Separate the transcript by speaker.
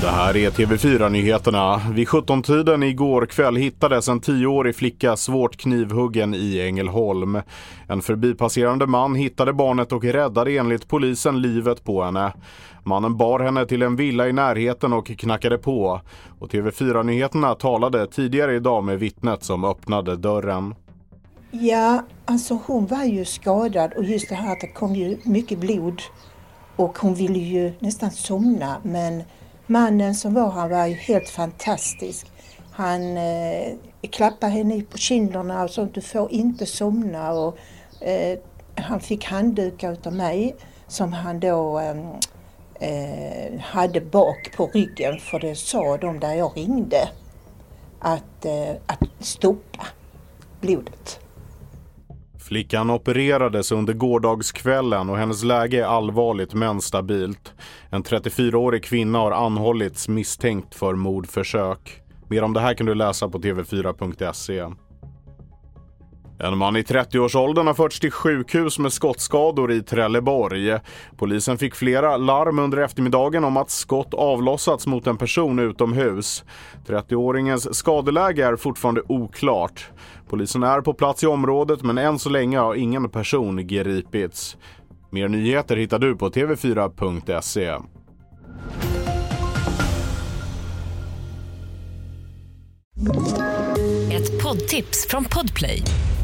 Speaker 1: Det här är TV4-nyheterna. Vid 17-tiden igår kväll hittades en 10-årig flicka svårt knivhuggen i Ängelholm. En förbipasserande man hittade barnet och räddade enligt polisen livet på henne. Mannen bar henne till en villa i närheten och knackade på. Och TV4-nyheterna talade tidigare idag med vittnet som öppnade dörren.
Speaker 2: Ja, alltså hon var ju skadad och just det här att det kom ju mycket blod och hon ville ju nästan somna men mannen som var här var ju helt fantastisk. Han eh, klappade henne på kinderna och sånt. du får inte somna och eh, han fick handdukar utav mig som han då eh, eh, hade bak på ryggen för det sa de där jag ringde att, eh, att stoppa blodet.
Speaker 1: Flickan opererades under gårdagskvällen och hennes läge är allvarligt men stabilt. En 34-årig kvinna har anhållits misstänkt för mordförsök. Mer om det här kan du läsa på tv4.se. En man i 30-årsåldern har förts till sjukhus med skottskador i Trelleborg. Polisen fick flera larm under eftermiddagen om att skott avlossats mot en person utomhus. 30-åringens skadeläge är fortfarande oklart. Polisen är på plats i området men än så länge har ingen person gripits. Mer nyheter hittar du på tv4.se.
Speaker 3: Ett poddtips från Podplay.